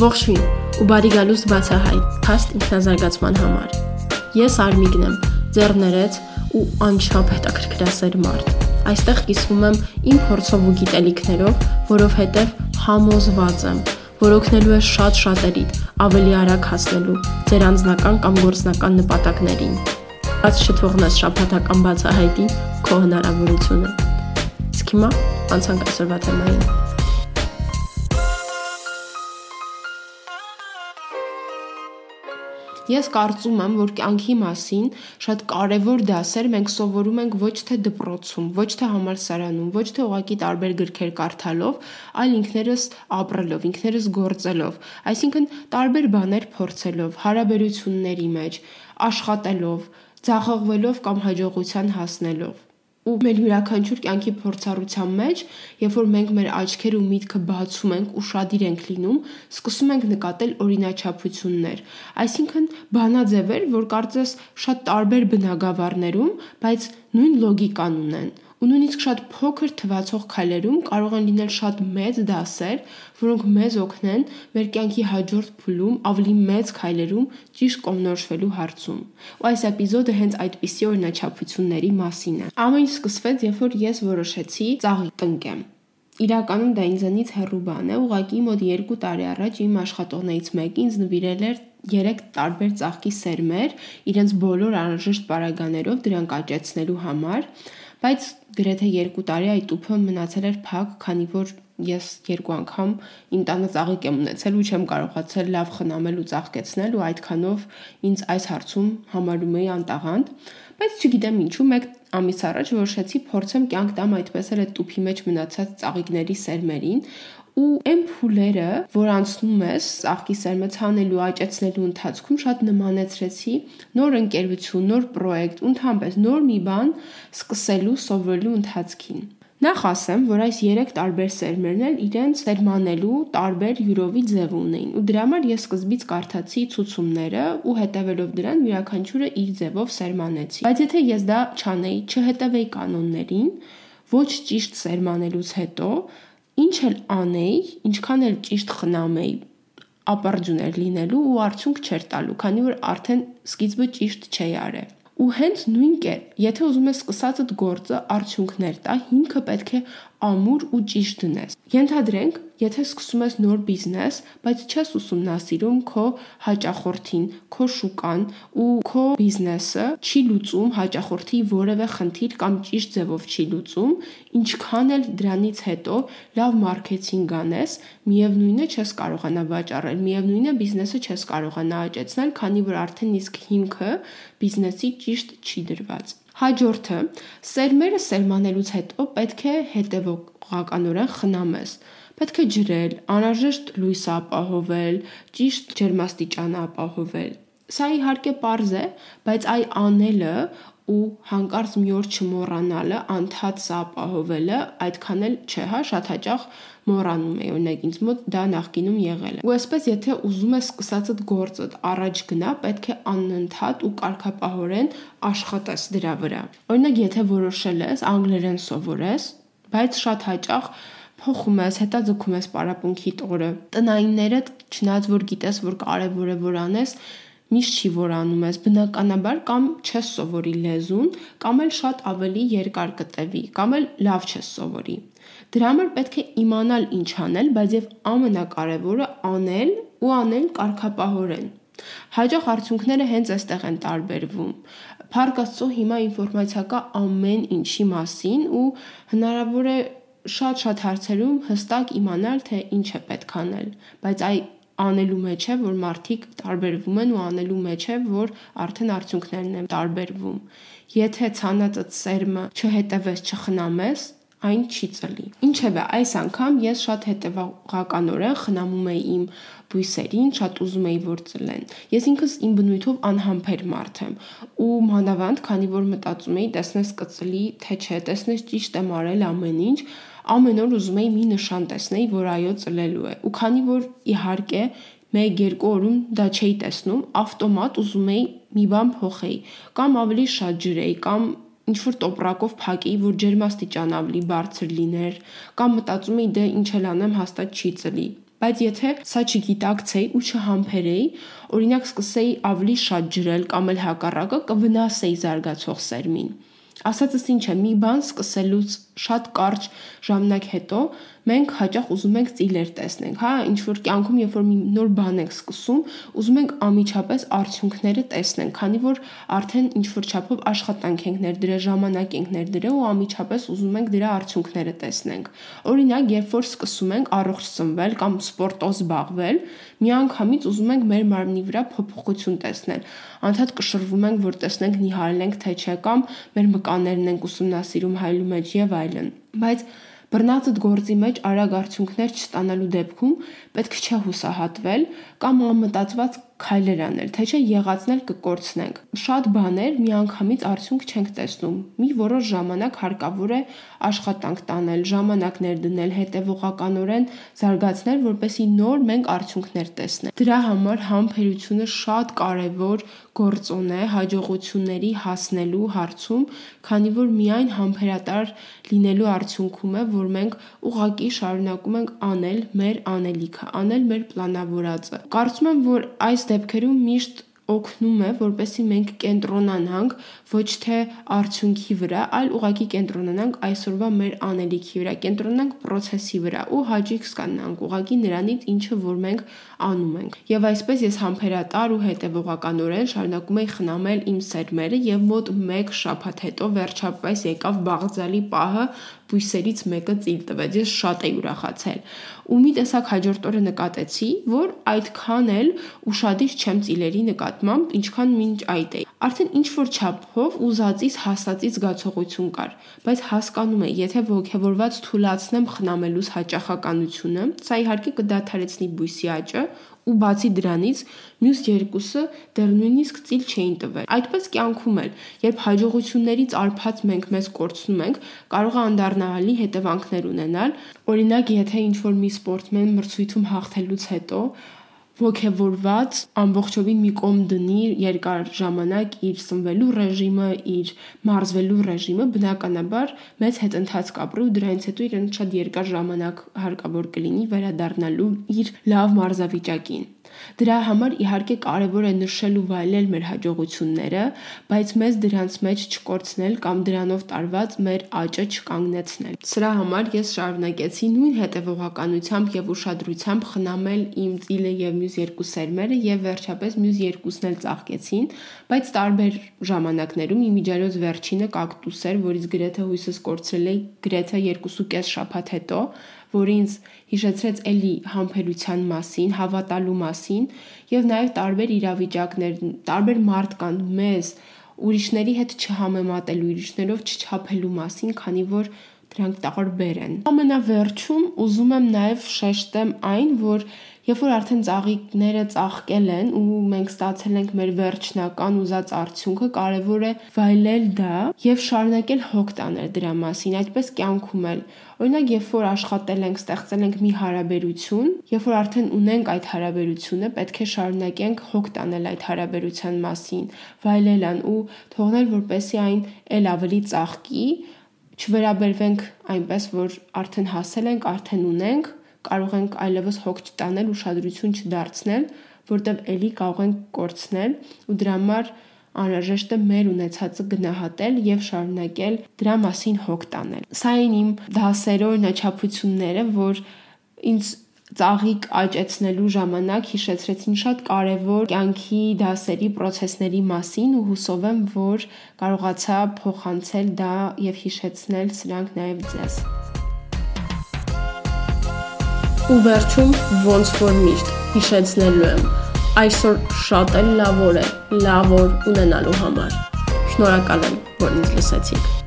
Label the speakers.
Speaker 1: Ողջույն ու բարի գալուստ բացահայտ փաստ ինքնազարգացման համար։ Ես Արմիգն եմ, ձեռներեց ու անչափ հետաքրքրասեր մարդ։ Այստեղ կիսվում եմ իմ փորձով ու գիտելիքներով, որովհետև համոզված եմ, որ օգնելու է շատ շատերիդ ավելի արագ հասնելու ձեր անձնական կամ գործնական նպատակներին։ Բաց չթողնես շփաթական բացահայտի քո հնարավորությունը։ Իսկ հիմա անցանք այսօրվա թեմային։ Ես կարծում եմ, որ կյանքի մասին շատ կարևոր դասեր մենք սովորում ենք ոչ թե դպրոցում, ոչ թե համալսարանում, ոչ թե ուղակի տարբեր գրքեր կարդալով, այլ ինքներս ապրելով, ինքներս գործելով, այսինքն տարբեր բաներ փորձելով, հարաբերությունների մեջ, աշխատելով, ձախողվելով կամ հաջողության հասնելով ու մեր յուրաքանչյուր կյանքի փորձառության մեջ, երբ որ մենք մեր աչքերը ու միտքը բացում ենք ու շադիր ենք լինում, սկսում ենք նկատել օրինաչափություններ։ Այսինքն բանաձևեր, որ կարծես շատ տարբեր բնագավառներում, բայց նույն լոգիկան ունեն ու նույնիսկ շատ փոքր թվացող քայլերում կարող են լինել շատ մեծ դասեր, որոնք մեզ օգնեն մեր կյանքի հաջորդ փուլում ավելի մեծ քայլերում ճիշտ կողմնորոշվելու հարցում։ Ու այս էպիզոդը հենց այդպիսի օրինաչափությունների մասին է։ Ամեն ինչ սկսվեց, երբ որ ես որոշեցի ծաղի տնկեմ։ Իրականում դա ինձանից հեռու բան է, ուղղակի մոտ 2 տարի առաջ իմ աշխատողներից մեկը ինձ նվիրել էր 3 տարբեր ծաղկի սերմեր իրենց բոլոր անհրաժեշտ պարագաներով դրանք աճեցնելու համար, բայց գրեթե 2 տարի այդ տուփը մնացել էր փակ, քանի որ ես երկու անգամ իմ տանը ծաղիկ եմ ունեցել ու չեմ կարողացել լավ խնամել ու ծաղկեցնել ու այդքանով ինձ այս հարցում համարում էի անտաղանդ, բայց չգիտեմ ինչու մեկ ամիս առաջ որոշեցի փորձեմ կյանք տամ այդպես էլ այդ տուփի մեջ մնացած ծաղիկների սերմերին ու այն փուլերը, որ անցնում ես աղքի սերմը ցանելու, աճեցնելու ընթացքում շատ նմանեցրեցի նոր ընկերություն, նոր պրոյեկտ, ընդհանրապես նոր մի բան սկսելու, սովորելու ընթացքին։ Նախ ասեմ, որ այս 3 տարբեր սերմերն էլ իրենց սերմանելու տարբեր յուրովի ձև ունեին, ու դրա համար ես սկզբից կարդացի ցուցումները ու հետևելով դրան յուրաքանչյուրը իր ձևով սերմանեցի։ Բայց եթե ես դա չանեի, չհետևեի կանոններին, ոչ ճիշտ սերմանելուց հետո ինչ էլ անեի, ինչքան էլ ճիշտ խնամեի, ապարդյուն էր լինելու ու արդյունք չէր տալու, քանի որ արդեն սկիզբը ճիշտ չէի արել։ Ու հենց նույն կերպ, եթե ուզում ես սկսածդ գործը արդյունքներ տա, հիմքը պետք է ամուր ու ճիշտ դնես։ Ենթադրենք, եթե սկսում ես նոր բիզնես, բայց չես ուսումնասիրում քո հաճախորդին, քո շուկան ու քո բիզնեսը չի լուծում հաճախորդի որևէ խնդիր կամ ճիշտ ձևով չի լուծում, ինչքան էլ դրանից հետո լավ մարքեթինգ անես, միևնույնը չես կարողանա վաճառել, միևնույնը բիզնեսը չես կարողանա աճեցնել, քանի որ արդեն իսկ հիմքը բիզնեսի ճիշտ չի դրված։ Հաջորդը, սերմերը սերմանելուց հետո պետք է հետևողականորեն խնամես։ Պետք է ջրել, անհրաժեշտ լույս ապահովել, ճիշտ ջերմաստիճանը ապահովել։ Սա իհարկե པարզ է, բայց այ անելը ու հանկարծ մի օր չմոռանալը, սա ապահովելը այդքան էլ չէ, հա, շատ հաճախ մոռանում էի, օրինակ ինձ մոտ դա նախկինում եղել է։ Ու այսպես եթե ուզում ես սկսածդ գործդ առաջ գնա, պետք է անընդհատ ու կարգապահորեն աշխատես դրա վրա։ Օրինակ եթե որոշել ես անգլերեն սովորես, բայց շատ հաճախ փոխում ես, հետաձգում ես պարապմունքի տորը։ Տնայինները չնայած որ գիտես, որ կարևոր է որ անես, միշտ չի որ անում ես բնականաբար կամ չես սովորի լեզուն, կամ էլ շատ ավելի երկար կտևի, կամ էլ լավ չես սովորի։ Դրա համար պետք է իմանալ ինչ անել, բայց եւ ամենակարևորը անել ու անել կարգապահորեն։ Հաջող արդյունքները հենց այստեղ են տարբերվում։ Փառք Աստծո հիմա ինֆորմացիա կա ամեն ինչի մասին ու հնարավոր է շատ-շատ հարցերում հստակ իմանալ, թե ինչ է պետք անել, բայց այ անելու մեջ է, որ մարդիկ տարբերվում են ու անելու մեջ է, որ արդեն արդյունքներն են տարբերվում։ Եթե ցանածդ սերմը չհետևես, չխնամես, այն չի ծլի։ Ինչևէ, այս անգամ ես շատ հետևողականորեն խնամում էի իմ բույսերին, շատ ուզում էի որ ծլեն։ Ես ինքս իմ բնույթով անհամբեր մարդ եմ ու մանավանդ, քանի որ մտածում էի, տեսնես կծլի, թե չէ, տեսնես ճիշտ եմ արել ամեն ինչ, ամեն օր ուզում էի մի նշան տեսնեի, որ այո ծլելու է։ Ու քանի որ իհարկե 1-2 օրում դա չէի տեսնում, ավտոմատ ուզում էի մի բան փոխեի, կամ ավելի շատ ջրեի, կամ ինչ որ տոպրակով փակեի, որ ջերմաստիճան ավելի բարձր լիներ, կամ մտածում էի դե ինչ էլ անեմ, հաստատ չի ծլի։ Բայց եթե սա չգիտակցեի ու չհամբերեի, օրինակ սկսեի ավելի շատ ջրել կամ էլ հակառակը, կվնասեի զարգացող սերմին։ Ասածս ինչ է, մի բան սկսելուց շատ կարճ ժամանակ հետո մենք հաճախ ուզում ենք ծիլեր տեսնենք, հա, ինչ որ կյանքում երբ որ մի նոր բան ենք սկսում, ուզում ենք ամիջապես արդյունքները տեսնենք, քանի որ արդեն ինչ որ չափով աշխատանք ենք ներդրել, ժամանակ ենք ներդրել ու ամիջապես ուզում ենք դրա արդյունքները տեսնենք։ Օրինակ, երբ որ սկսում ենք առողջ սնվել կամ սպորտով զբաղվել, միանգամից ուզում ենք մեր մարմնի վրա փոփոխություն տեսնել։ Անդադ կշռվում ենք, որ տեսնենք նիհարել ենք թե չէ կամ մեր մկաններն ենք ուսումնասիրում հայլու մեջ եւ այլն։ Բայց բռնածդ գործի մեջ արագ արդյունքներ չստանալու դեպքում պետք չէ հուսահատվել կամ անմտածված քայլեր անել, թե չէ եղածնել կկորցնենք։ Շատ բաներ միանգամից արդյունք չենք տեսնում։ Մի որոշ ժամանակ հարկավոր է աշխատանք տանել, ժամանակ ներդնել, հետևողականորեն զարգացնել, որպեսզի նոր մենք արդյունքներ տեսնենք։ Դրա համար համբերությունը շատ կարևոր գործոն է հաջողությունների հասնելու հարցում, քանի որ միայն համբերատար լինելու արդյունքում է, որ մենք ուղակի շարունակում ենք անել մեր անելիքը, անել մեր պլանավորածը։ Կարծում եմ, որ այս դեպքերում միշտ օգնում է, որպեսզի մենք կենտրոնանանք ոչ թե արդյունքի վրա, այլ ուղակի կենտրոնանանք այսօրվա մեր անելիքի վրա, կենտրոնանանք process-ի վրա ու հաճույք ստանանք ուղակի նրանից, ինչը որ մենք անում ենք։ Եվ այսպես ես համբերատար ու հետևողականորեն շարունակում եի խնամել իմ սերմերը եւ մոտ 1 շաբաթ հետո վերջապես եկավ բաղձալի պահը, բույսերից մեկը ծիլ տվեց։ Ես շատ էի ուրախացել։ Ու մի տեսակ հաջորդ օրը նկատեցի, որ այդքան էլ ուշադիր չեմ ծիլերի նկատմամբ, ինչքան մինչ այդ էի։ Արդեն ինչ որ չափով ուզածից հասածից զգացողություն կար, բայց հասկանում եմ, եթե ողջևորված թուլացնեմ խնամելուց հաճախականությունը, սա իհարկե կդադարեցնի բույսի աճը ու բացի դրանից մյուս երկուսը դեռ նույնիսկ ծիլ չէին տվել։ Այդպես կյանքում էլ, երբ հաջողություններից արփած մենք մեզ կորցնում ենք, կարող է անդառնալի հետևանքներ ունենալ։ Օրինակ, եթե ինչ-որ մի սպորտմեն մրցույթում հաղթելուց հետո ողջևորված ամբողջովին մի կողմ դնի երկար ժամանակ իր սնվելու ռեժիմը, իր մարզվելու ռեժիմը, բնականաբար մեծ հետընթաց կապրի ու դրանից հետո իրեն շատ երկար ժամանակ հարկավոր կլինի վերադառնալու իր լավ մարզավիճակին։ Դրա համար իհարկե կարևոր է նշել ու վայելել մեր հաջողությունները, բայց մեզ դրանց մեջ չկորցնել կամ դրանով տարված մեր աճը չկանգնեցնել։ Սրա համար ես շարունակեցի նույն հետևողականությամբ եւ ուշադրությամբ խնամել իմ ծիլը եւ մյուս երկու սերմերը եւ վերջապես մյուս երկուսն էլ ծաղկեցին, բայց տարբեր ժամանակներում իմիջիայլոց վերջինը կակտուս էր, որից գրեթե հույսս կորցրել էի գրեթե 2.5 շաբաթ հետո, որը ինձ հիշեցրեց էլի համբերության մասին, հավատալու մասին եւ նաեւ տարբեր իրավիճակներ, տարբեր մարդկանց մեզ ուրիշների հետ չհամեմատելու, ուրիշներով չչափելու մասին, քանի որ դրանք տարբեր են։ Ամենավերջում ուզում եմ նաև շեշտեմ այն, որ երբ որ արդեն ծաղիկները ծաղկել են ու մենք ստացել ենք մեր վերջնական ուզած արդյունքը, կարևոր է վայելել դա եւ շարունակել հոգ տանել դրա մասին, այդպես կյանքում էլ։ Օրինակ, երբ որ աշխատել ենք, ստեղծել ենք մի հարաբերություն, երբ որ արդեն ունենք այդ հարաբերությունը, պետք է շարունակենք հոգ տանել այդ հարաբերության մասին, վայելել ան ու թողնել, որպեսի այն ել ավելի ծաղկի, չվերաբերվենք այնպես, որ արդեն հասել ենք, արդեն ունենք, կարող ենք այլևս հոգ չտանել, ուշադրություն չդարձնել, որտեվ ելի կարող ենք կորցնել ու դրա համար անհրաժեշտ է մեր ունեցածը գնահատել եւ շարունակել դրա մասին հոգ տանել։ Սա այն իմ դասերով նչափությունները, որ ինձ ծաղիկ աճեցնելու ժամանակ հիշեցրեցին շատ կարևոր կյանքի դասերի process-ների մասին ու հուսով եմ, որ կարողացա փոխանցել դա եւ հիշեցնել սրանք նաեւ ձեզ։ Ու վերջում ոնց որ միշտ հիշեցնելու եմ այսօր շատ էլ լավ օր է լավ օր ունենալու համար։ Շնորհակալ եմ, որ ինձ լսեցիք։